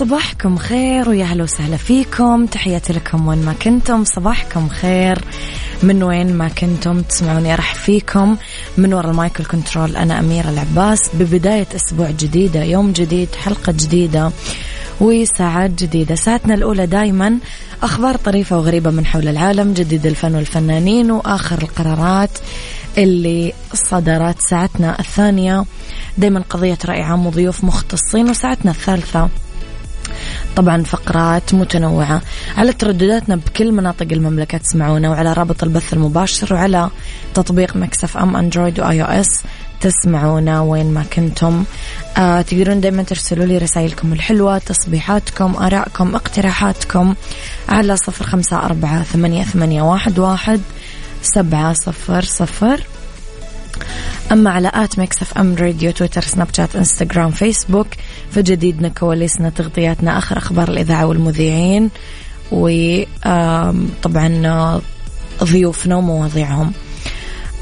صباحكم خير ويا هلا وسهلا فيكم. تحياتي لكم وين ما كنتم. صباحكم خير. من وين ما كنتم تسمعوني راح فيكم. من وراء المايكل كنترول أنا أميرة العباس. ببداية أسبوع جديدة يوم جديد حلقة جديدة وساعات جديدة. ساعتنا الأولى دايما أخبار طريفة وغريبة من حول العالم جديد الفن والفنانين وآخر القرارات اللي صدرت. ساعتنا الثانية دايما قضية رأي عام وضيوف مختصين وساعتنا الثالثة طبعا فقرات متنوعة على تردداتنا بكل مناطق المملكة تسمعونا وعلى رابط البث المباشر وعلى تطبيق Mix FM Android و iOS تسمعونا وين ما كنتم. آه تقدرون دائما ترسلوا لي رسائلكم الحلوة تصبيحاتكم آرائكم اقتراحاتكم على صفر خمسة أربعة ثمانية, ثمانية واحد, واحد سبعة صفر صفر. أما على at Mix FM Radio تويتر سناب شات إنستغرام فيسبوك فجديدنا كواليسنا تغطياتنا آخر أخبار الإذاعة والمذيعين وطبعا ضيوفنا ومواضيعهم.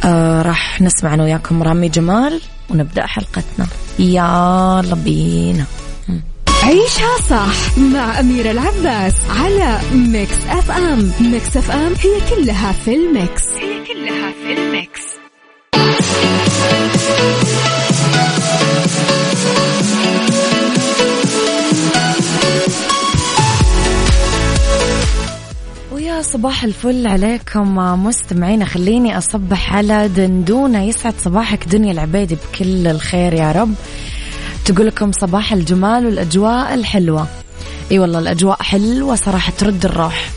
آه راح نسمع أنا وياكم رامي جمال ونبدأ حلقتنا. يلا بينا عيشها صح مع أميرة العباس على Mix FM. Mix FM هي كلها في ال mix. هي كلها في الميكس. ويا صباح الفل عليكم مستمعين خليني أصبح على دندونة. يسعد صباحك دنيا العبيدي بكل الخير يا رب. تقول لكم صباح الجمال والأجواء الحلوة. إي والله الأجواء حلوة صراحة ترد الروح.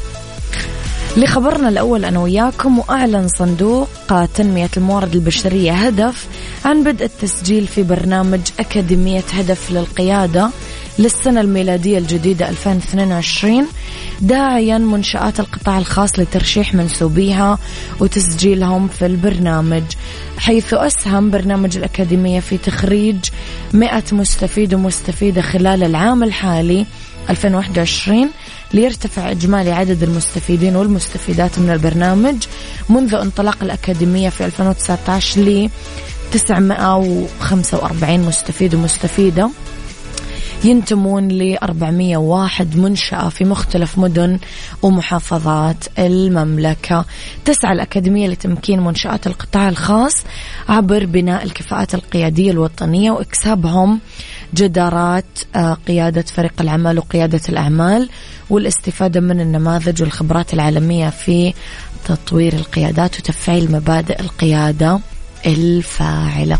لخبرنا الأول أنا وياكم وأعلن صندوق تنمية الموارد البشرية هدف عن بدء التسجيل في برنامج أكاديمية هدف للقيادة. للسنة الميلادية الجديدة 2022 داعيا منشآت القطاع الخاص لترشيح منسوبيها وتسجيلهم في البرنامج حيث أسهم برنامج الأكاديمية في تخريج 100 مستفيد ومستفيدة خلال العام الحالي 2021 ليرتفع إجمالي عدد المستفيدين والمستفيدات من البرنامج منذ انطلاق الأكاديمية في 2019 ل 945 مستفيد ومستفيدة. ينتمون ل 401 منشأة في مختلف مدن ومحافظات المملكة تسعى الأكاديمية لتمكين منشآت القطاع الخاص عبر بناء الكفاءات القيادية الوطنية وإكسابهم جدارات آه، قيادة فريق العمل وقيادة الأعمال والاستفادة من النماذج والخبرات العالمية في تطوير القيادات وتفعيل مبادئ القيادة الفاعلة.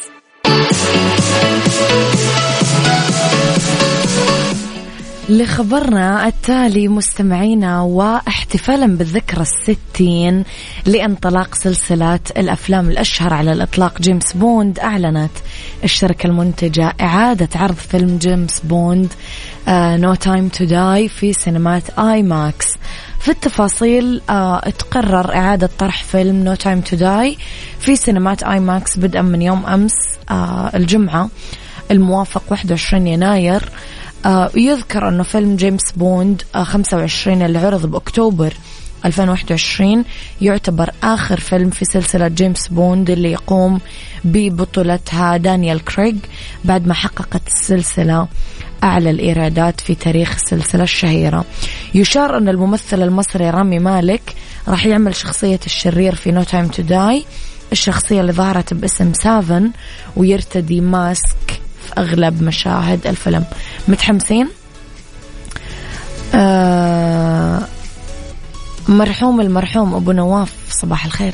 لخبرنا التالي مستمعينا واحتفالا بالذكرى الستين لانطلاق سلسلة الأفلام الأشهر على الإطلاق جيمس بوند. أعلنت الشركة المنتجة إعادة عرض فيلم جيمس بوند No Time to Die في سينمات IMAX في التفاصيل آه تقرر إعادة طرح فيلم No Time to Die في سينمات IMAX بدءا من يوم أمس آه الجمعة الموافق 21 يناير. يذكر أنه فيلم جيمس بوند آه 25 اللي عرض بأكتوبر 2021 يعتبر آخر فيلم في سلسلة جيمس بوند اللي يقوم ببطولتها دانيال كريغ بعد ما حققت السلسلة أعلى الإيرادات في تاريخ السلسلة الشهيرة. يشار أن الممثل المصري رامي مالك راح يعمل شخصية الشرير في No Time to Die الشخصية اللي ظهرت باسم سافن ويرتدي mask في أغلب مشاهد الفيلم متحمسين؟ آه مرحوم المرحوم أبو نواف صباح الخير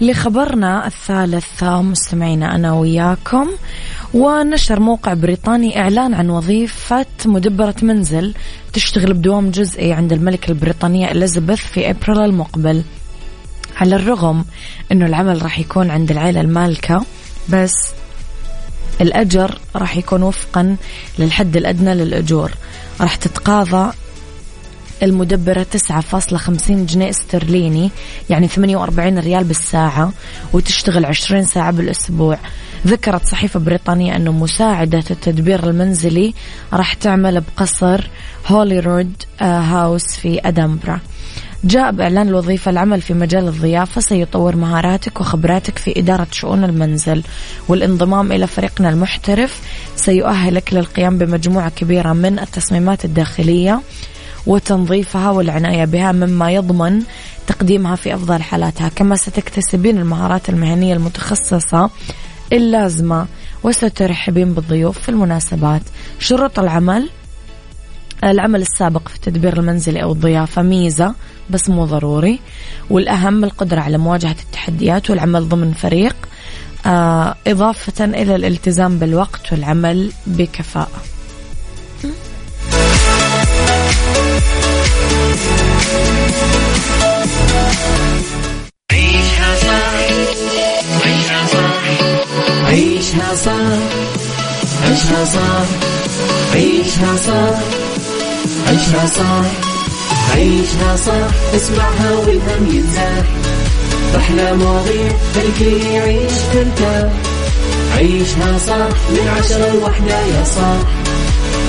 لخبرنا الثالث مستمعينا أنا وياكم. ونشر موقع بريطاني إعلان عن وظيفة مدبرة منزل تشتغل بدوام جزئي عند الملكة البريطانية إليزابيث في أبريل المقبل. على الرغم أنه العمل راح يكون عند العائلة المالكة بس الأجر راح يكون وفقا للحد الأدنى للأجور. راح تتقاضى المدبرة 9.50 جنيه استرليني يعني 48 ريال بالساعة وتشتغل 20 ساعة بالأسبوع. ذكرت صحيفة بريطانية أنه مساعدة التدبير المنزلي راح تعمل بقصر هولي رود آه، هاوس في أدنبرا. جاء بإعلان الوظيفة العمل في مجال الضيافة سيطور مهاراتك وخبراتك في إدارة شؤون المنزل والانضمام إلى فريقنا المحترف. سيؤهلك للقيام بمجموعة كبيرة من التصميمات الداخلية. وتنظيفها والعناية بها مما يضمن تقديمها في أفضل حالاتها. كما ستكتسبين المهارات المهنية المتخصصة اللازمة وسترحبين بالضيوف في المناسبات. شروط العمل العمل السابق في التدبير المنزلي أو الضيافة ميزة بس مو ضروري. والأهم القدرة على مواجهة التحديات والعمل ضمن فريق آه إضافة إلى الالتزام بالوقت والعمل بكفاءة. عيشها صح عيشها صح عيشها صح عيشها صح عيشها صح عيشها صح عيشها صح اسمعها والهم ينزاح أحلى مواضيع الكل يعيش ترتاح عيشها صح من عشرة لوحدة يا صاح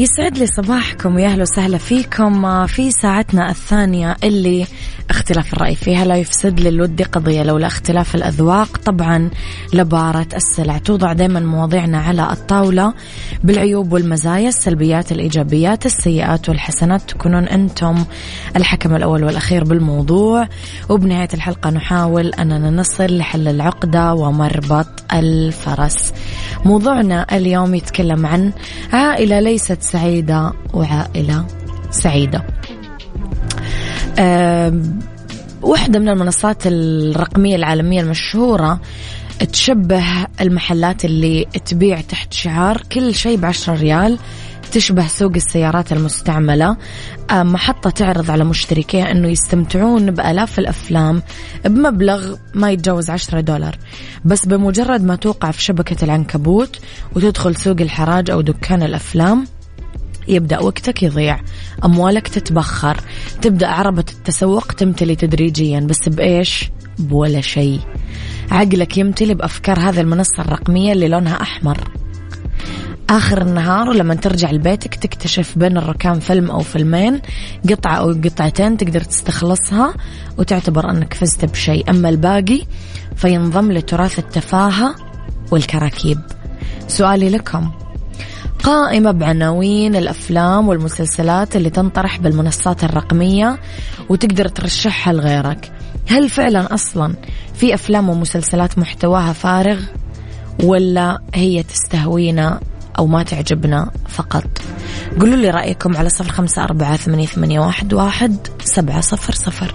يسعد لي صباحكم ويا أهلا وسهلا فيكم في ساعتنا الثانية اللي اختلاف الرأي فيها لا يفسد للود قضية لولا اختلاف الأذواق طبعا لبارة السلع. توضع دائما مواضيعنا على الطاولة بالعيوب والمزايا السلبيات الإيجابيات السيئات والحسنات. تكونون أنتم الحكم الأول والأخير بالموضوع. وبنهاية الحلقة نحاول أننا نصل لحل العقدة ومربط الفرس. موضوعنا اليوم يتكلم عن عائلة ليست سعيدة وعائلة سعيدة. واحدة من المنصات الرقمية العالمية المشهورة تشبه المحلات اللي تبيع تحت شعار كل شيء بعشرة ريال تشبه سوق السيارات المستعملة. محطة تعرض على مشتركيها أنه يستمتعون بآلاف الأفلام بمبلغ ما يتجاوز عشرة دولار. بس بمجرد ما توقع في شبكة العنكبوت وتدخل سوق الحراج أو دكان الأفلام يبدأ وقتك يضيع أموالك تتبخر تبدأ عربة التسوق تمتلي تدريجيا بس بإيش؟ بولا شيء. عقلك يمتلي بأفكار هذه المنصة الرقمية اللي لونها أحمر. آخر النهار ولما ترجع لبيتك تكتشف بين الركام فيلم أو فيلمين قطعة أو قطعتين تقدر تستخلصها وتعتبر أنك فزت بشيء. أما الباقي فينضم لتراث التفاهة والكراكيب. سؤالي لكم قائمة بعناوين الأفلام والمسلسلات اللي تنطرح بالمنصات الرقمية وتقدر ترشحها لغيرك. هل فعلا أصلا في أفلام ومسلسلات محتواها فارغ ولا هي تستهوينا أو ما تعجبنا فقط؟ قولوا لي رأيكم على صفر خمسة أربعة ثمانية, واحد سبعة صفر صفر.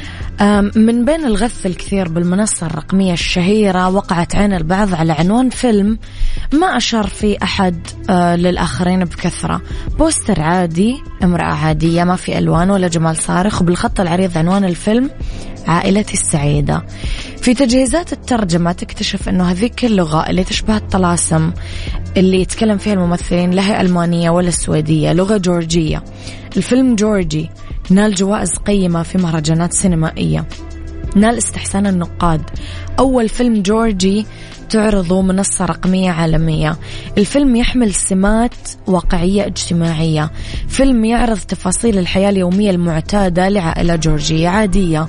من بين الغث الكثير بالمنصة الرقمية الشهيرة وقعت عين البعض على عنوان فيلم ما أشار فيه أحد آه، للآخرين بكثرة. بوستر عادي امرأة عادية ما في ألوان ولا جمال صارخ وبالخط العريض عنوان الفيلم عائلتي السعيدة. في تجهيزات الترجمة تكتشف أنه هذيك اللغة اللي تشبه الطلاسم اللي يتكلم فيها الممثلين لا هي ألمانية ولا السويدية لغة جورجية. الفيلم جورجي. نال جوائز قيمة في مهرجانات سينمائية. نال استحسان النقاد. أول فيلم جورجي تعرضه منصة رقمية عالمية. الفيلم يحمل سمات واقعية اجتماعية. فيلم يعرض تفاصيل الحياة اليومية المعتادة لعائلة جورجية عادية.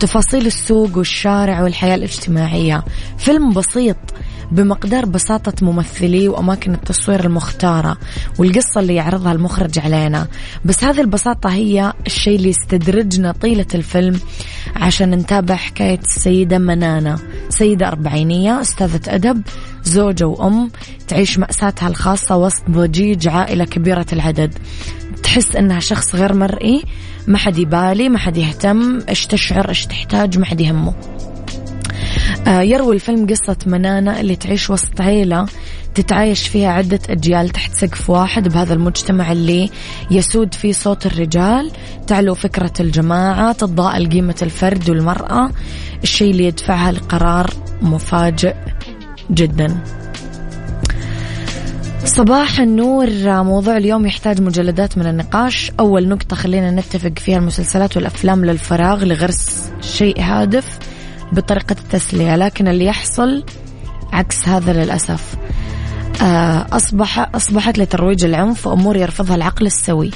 تفاصيل السوق والشارع والحياة الاجتماعية. فيلم بسيط بمقدار بساطة ممثليه وأماكن التصوير المختارة والقصة اللي يعرضها المخرج علينا. بس هذه البساطة هي الشيء اللي يستدرجنا طيلة الفيلم عشان نتابع حكاية السيدة منانا سيدة أربعينية أستاذة أدب زوجة وأم تعيش مأساتها الخاصة وسط ضجيج عائلة كبيرة العدد. تحس إنها شخص غير مرئي ما حد يبالي ما حد يهتم إيش تشعر إيش تحتاج ما حد يهمه. يروي الفيلم قصة منانا اللي تعيش وسط عيلة تتعايش فيها عدة أجيال تحت سقف واحد بهذا المجتمع اللي يسود فيه صوت الرجال تعلو فكرة الجماعة تتضاءل قيمة الفرد والمرأة. الشيء اللي يدفعها لقرار مفاجئ جدا. صباح النور موضوع اليوم يحتاج مجلدات من النقاش. أول نقطة خلينا نتفق فيها المسلسلات والأفلام للفراغ لغرس شيء هادف. بطريقة التسلية لكن اللي يحصل عكس هذا للأسف. آه، أصبح أصبحت لترويج العنف وأمور يرفضها العقل السوي.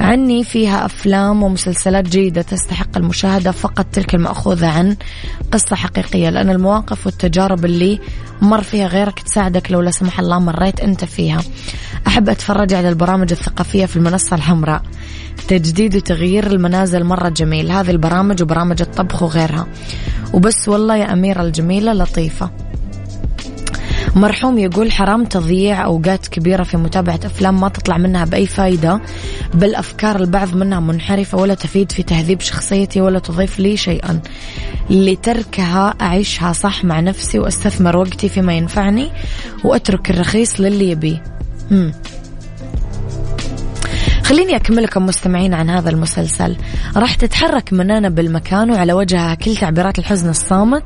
عني فيها أفلام ومسلسلات جيدة تستحق المشاهدة فقط تلك المأخوذة عن قصة حقيقية لأن المواقف والتجارب اللي مر فيها غيرك تساعدك لو لا سمح الله مريت أنت فيها. أحب أتفرج على البرامج الثقافية في المنصة الحمراء. تجديد وتغيير المنازل مرة جميل هذه البرامج وبرامج الطبخ وغيرها. وبس والله يا أميرة الجميلة لطيفة. مرحوم يقول حرام تضييع أوقات كبيرة في متابعة أفلام ما تطلع منها بأي فايدة بل أفكار البعض منها منحرفة ولا تفيد في تهذيب شخصيتي ولا تضيف لي شيئا. لتركها أعيشها صح مع نفسي وأستثمر وقتي فيما ينفعني وأترك الرخيص للي يبيه. خليني أكمل لكم مستمعين عن هذا المسلسل. راح تتحرك منانا بالمكان وعلى وجهها كل تعبيرات الحزن الصامت.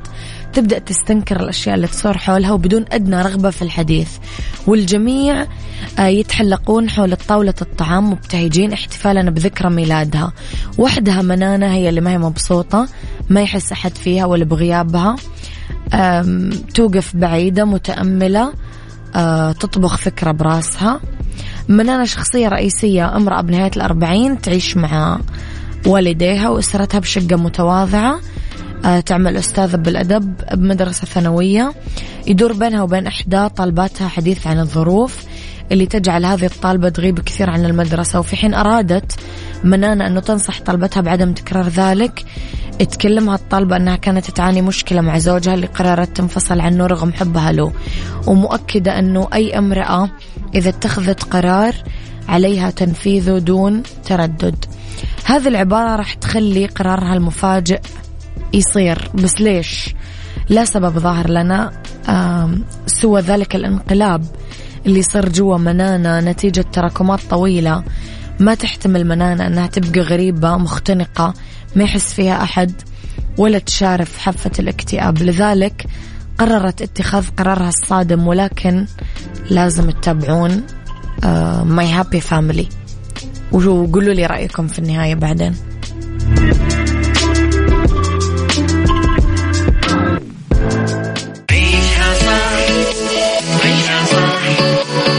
تبدأ تستنكر الأشياء اللي تصير حولها وبدون أدنى رغبة في الحديث. والجميع آه، يتحلقون حول طاولة الطعام مبتهجين احتفالا بذكرى ميلادها. وحدها منانا هي اللي ما هي مبسوطة ما يحس أحد فيها ولا بغيابها. توقف بعيدة متأملة آه، تطبخ فكرة براسها. منانا شخصية رئيسية امرأة بنهاية الأربعين تعيش مع والديها وأسرتها بشقة متواضعة. تعمل أستاذة بالأدب بمدرسة ثانوية. يدور بينها وبين إحدى طالباتها حديث عن الظروف اللي تجعل هذه الطالبة تغيب كثير عن المدرسة. وفي حين أرادت منانا أنه تنصح طلبتها بعدم تكرار ذلك تكلمها الطالبة أنها كانت تعاني مشكلة مع زوجها اللي قررت تنفصل عنه رغم حبها له. ومؤكدة أنه أي امرأة إذا اتخذت قرار عليها تنفيذه دون تردد. هذه العبارة راح تخلي قرارها المفاجئ يصير. بس ليش؟ لا سبب ظاهر لنا سوى ذلك الانقلاب اللي صار جوا منانا نتيجة تراكمات طويلة. ما تحتمل منانا أنها تبقى غريبة مختنقة ما يحس فيها أحد ولا تشارف حفة الاكتئاب. لذلك قررت اتخاذ قرارها الصادم ولكن لازم تتابعون My Happy Family وقولوا لي رأيكم في النهاية بعدين.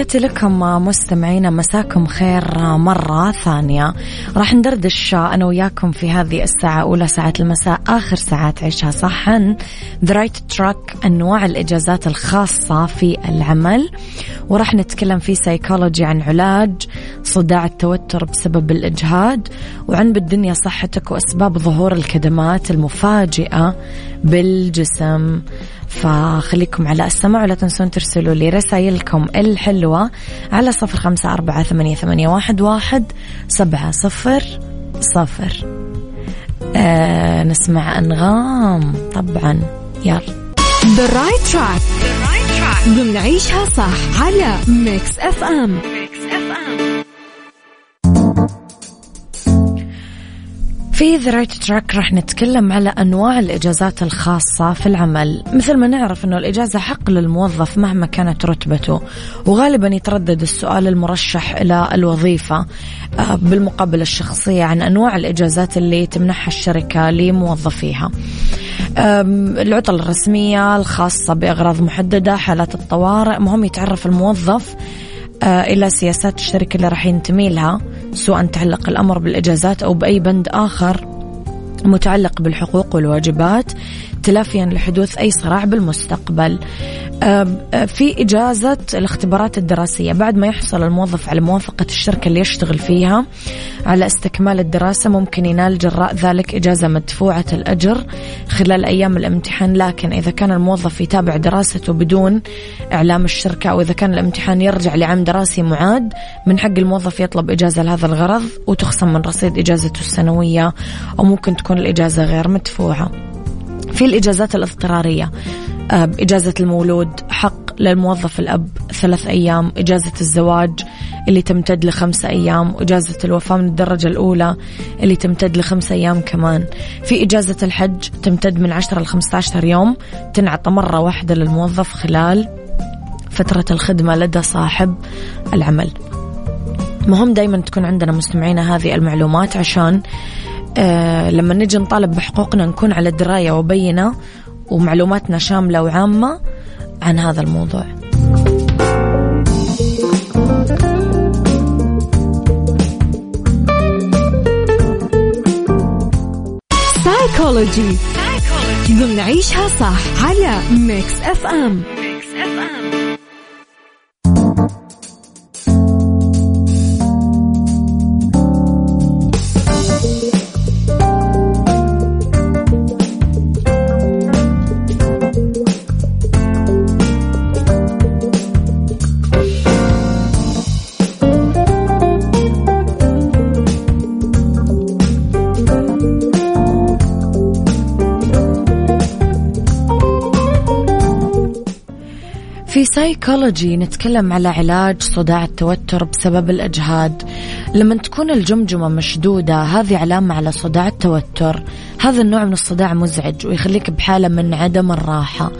تحياتي لكم مستمعينا مساكم خير مرة ثانية. راح ندردش أنا وياكم في هذه الساعة أولى ساعات المساء آخر ساعات عيشها صح عن the right track أنواع الإجازات الخاصة في العمل. وراح نتكلم في سيكولوجي عن علاج صداع التوتر بسبب الإجهاد وعن بالدنيا صحتك وأسباب ظهور الكدمات المفاجئة بالجسم. فخليكم على السمع ولا تنسون ترسلوا لي رسائلكم الحلوة على صفر خمسة أربعة ثمانية, ثمانية واحد, واحد سبعة صفر صفر. آه نسمع أنغام. طبعا يلا. The right track. ضمن عيشها صح على Mix FM في the right track راح نتكلم على أنواع الإجازات الخاصة في العمل، مثل ما نعرف إنه الإجازة حق للموظف مهما كانت رتبته، وغالبا يتردد السؤال المرشح إلى الوظيفة آه، بالمقابله الشخصية عن أنواع الإجازات اللي تمنحها الشركة لموظفيها. العطل الرسمية الخاصة بأغراض محددة، حالات الطوارئ، مهم يتعرف الموظف إلى سياسات الشركة اللي راح ينتمي لها سواء تعلق الأمر بالإجازات أو بأي بند آخر متعلق بالحقوق والواجبات. تلافيا لحدوث أي صراع بالمستقبل. في إجازة الاختبارات الدراسية. بعد ما يحصل الموظف على موافقة الشركة اللي يشتغل فيها على استكمال الدراسة ممكن ينال جراء ذلك إجازة مدفوعة الأجر خلال أيام الامتحان. لكن إذا كان الموظف يتابع دراسته بدون إعلام الشركة أو إذا كان الامتحان يرجع لعام دراسي معاد من حق الموظف يطلب إجازة لهذا الغرض وتخصم من رصيد إجازته السنوية أو ممكن تكون الإجازة غير مدفوعة. في الإجازات الاضطرارية. إجازة المولود حق للموظف الأب ثلاث أيام إجازة الزواج اللي تمتد لخمسة أيام وإجازة الوفاة من الدرجة الأولى اللي تمتد لخمسة أيام كمان. في إجازة الحج تمتد من عشرة لخمسة عشر يوم تنعطى مرة واحدة للموظف خلال فترة الخدمة لدى صاحب العمل. مهم دايما تكون عندنا مستمعينا هذه المعلومات عشان آه لما نجي نطالب بحقوقنا نكون على دراية وبينة ومعلوماتنا شاملة وعامة عن هذا الموضوع. سايكولوجي ضمن عيشها صح على ميكس اف ام سايكولوجي نتكلم على علاج صداع التوتر بسبب الإجهاد. لما تكون الجمجمة مشدودة هذه علامة على صداع التوتر. هذا النوع من الصداع مزعج ويخليك بحالة من عدم الراحة.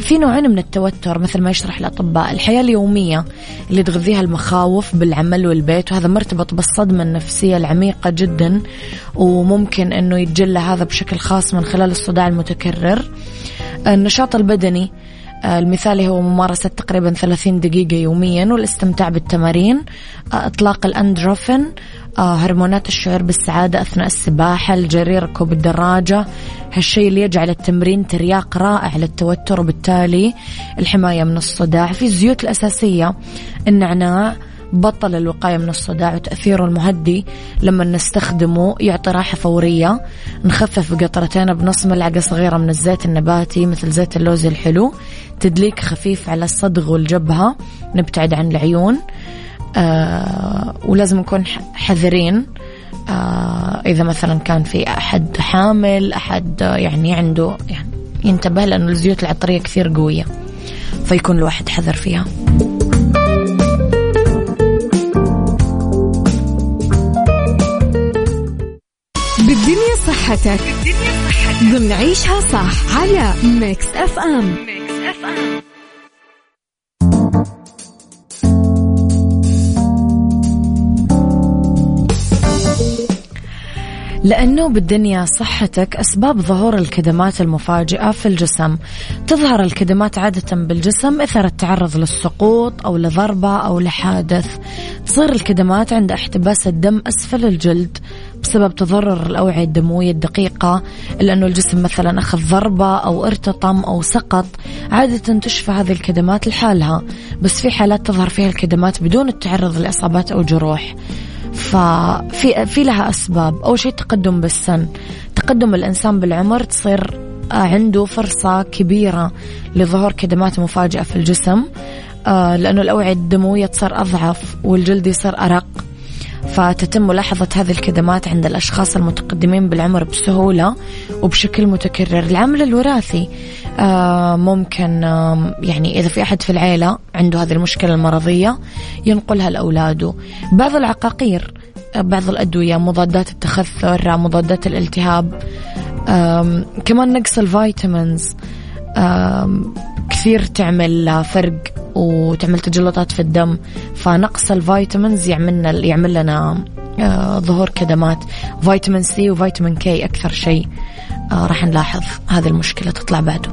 في نوعين من التوتر مثل ما يشرح الأطباء. الحياة اليومية اللي تغذيها المخاوف بالعمل والبيت وهذا مرتبط بالصدمة النفسية العميقة جدا وممكن أنه يتجلى هذا بشكل خاص من خلال الصداع المتكرر. النشاط البدني المثالي هو ممارسة تقريبا 30 دقيقة يوميا والاستمتاع بالتمارين آه، إطلاق الأندروفين آه، هرمونات الشعور بالسعادة أثناء السباحة الجري ركوب الدراجة هالشيء اللي يجعل التمرين ترياق رائع للتوتر وبالتالي الحماية من الصداع. في الزيوت الأساسية النعناع بطل الوقاية من الصداع وتأثيره المهدي. لما نستخدمه يعطي راحة فورية. نخفف بقطرتين بنص ملعقة صغيرة من الزيت النباتي مثل زيت اللوز الحلو. تدليك خفيف على الصدغ والجبهة. نبتعد عن العيون. آه ولازم نكون حذرين. آه إذا مثلا كان في أحد حامل أحد يعني عنده يعني ينتبه لأنه الزيوت العطرية كثير قوية. فيكون الواحد حذر فيها. بالدنيا صحتك. بالدنيا صحتك ضمن عيشها صح على Mix FM Mix FM لأنه بالدنيا صحتك أسباب ظهور الكدمات المفاجئة في الجسم. تظهر الكدمات عادة بالجسم إثر التعرض للسقوط أو لضربة أو لحادث. تصير الكدمات عند احتباس الدم أسفل الجلد. بسبب تضرر الأوعية الدموية الدقيقة لأنه الجسم مثلا أخذ ضربة أو ارتطم أو سقط عادة تشفى هذه الكدمات لحالها بس في حالات تظهر فيها الكدمات بدون التعرض لإصابات أو جروح. ففي في لها أسباب. أول شيء تقدم بالسن. تقدم الإنسان بالعمر تصير عنده فرصة كبيرة لظهور كدمات مفاجئة في الجسم آه، لأنه الأوعية الدموية تصير أضعف والجلد يصير أرق. فتتم ملاحظة هذه الكدمات عند الأشخاص المتقدمين بالعمر بسهولة وبشكل متكرر. العامل الوراثي آه، ممكن يعني إذا في أحد في العيلة عنده هذه المشكلة المرضية ينقلها لأولاده. بعض العقاقير آه، بعض الأدوية مضادات التخثر مضادات الالتهاب كمان نقص الفيتامينز كثير تعمل فرق وتعمل تجلطات في الدم فنقص ال vitamins يعمل يعمل لنا آه، ظهور كدمات. فيتامين C وفيتامين K أكثر شيء آه، راح نلاحظ هذه المشكلة تطلع بعده.